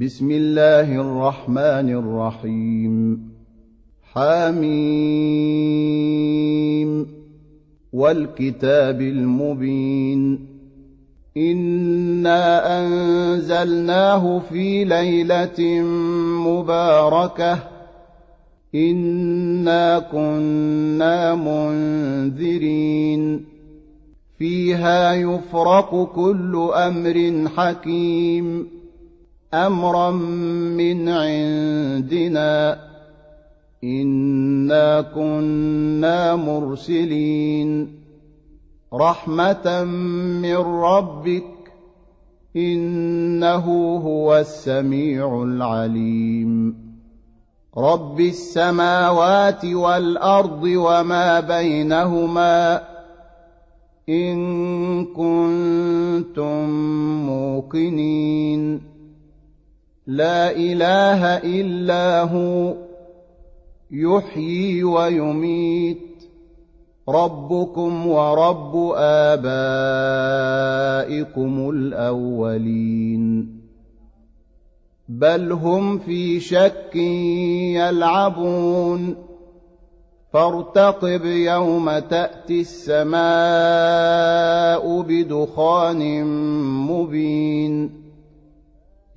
بسم الله الرحمن الرحيم. حميم. والكتاب المبين. إنا أنزلناه في ليلة مباركة. إنا كنا منذرين. فيها يفرق كل أمر حكيم. أمرا من عندنا. إنا كنا مرسلين. رحمة من ربك. إنه هو السميع العليم. رب السماوات والأرض وما بينهما. إن كنتم موقنين. لا إله إلا هو يحيي ويميت. ربكم ورب آبائكم الأولين. بل هم في شك يلعبون. فارتقب يوم تأتي السماء بدخان مبين.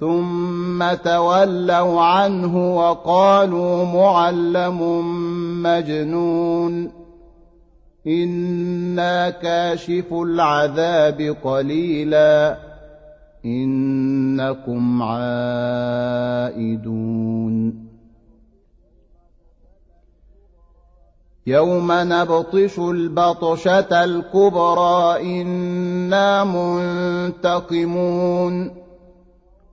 ثم تولوا عنه وقالوا معلم مجنون. أنا كاشف العذاب قليلا. انكم عائدون. يوم نبطش البطشه الكبرى. أنا منتقمون.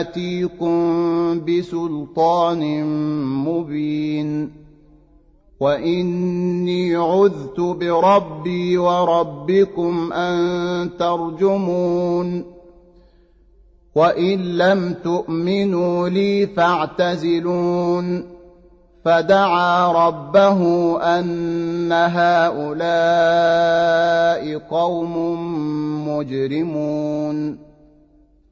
آتيكم بسلطان مبين وإني عذت بربي وربكم أن ترجمون وإن لم تؤمنوا لي فاعتزلون فدعا ربه أن هؤلاء قوم مجرمون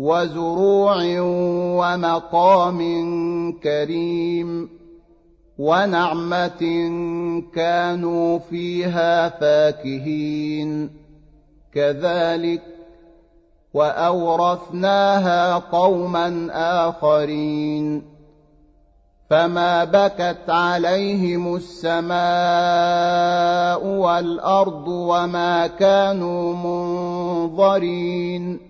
وزروع ومقام كريم ونعمة كانوا فيها فاكهين. كذلك وأورثناها قوما آخرين. فما بكت عليهم السماء والأرض وما كانوا منظرين.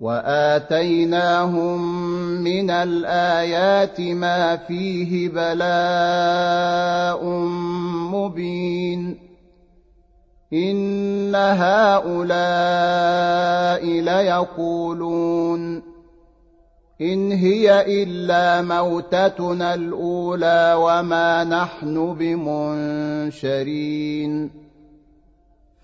وآتيناهم من الآيات ما فيه بلاء مبين. إن هؤلاء ليقولون إن هي إلا موتتنا الأولى وما نحن بمنشرين.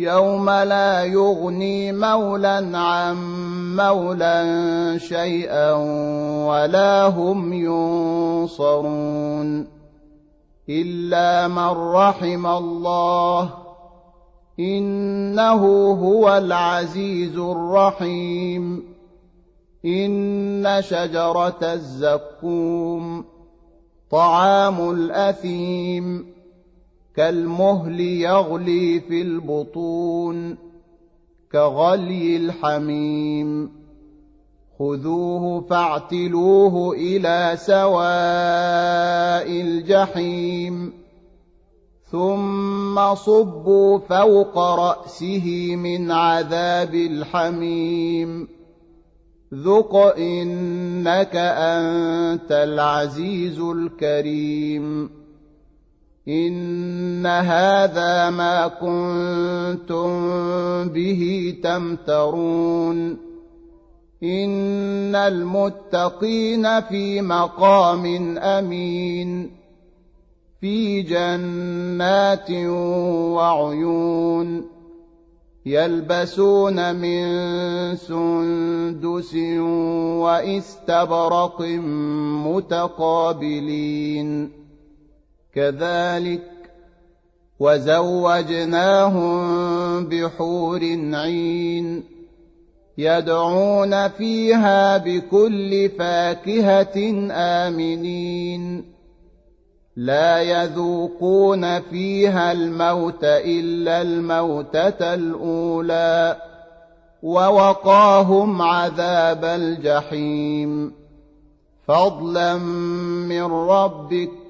يوم لا يغني مولى عن مولى شيئا ولا هم ينصرون إلا من رحم الله إنه هو العزيز الرحيم إن شجرة الزقوم طعام الأثيم كالمهل يغلي في البطون كغلي الحميم. خذوه فاعتلوه إلى سواء الجحيم. ثم صبوا فوق رأسه من عذاب الحميم. ذق انك انت العزيز الكريم. ان هذا ما كنتم به تمترون ان المتقين في مقام امين في جنات وعيون يلبسون من سندس واستبرق متقابلين كذلك وزوجناهم بحور عين يدعون فيها بكل فاكهة آمنين. لا يذوقون فيها الموت إلا الموتة الأولى ووقاهم عذاب الجحيم. فضلا من ربك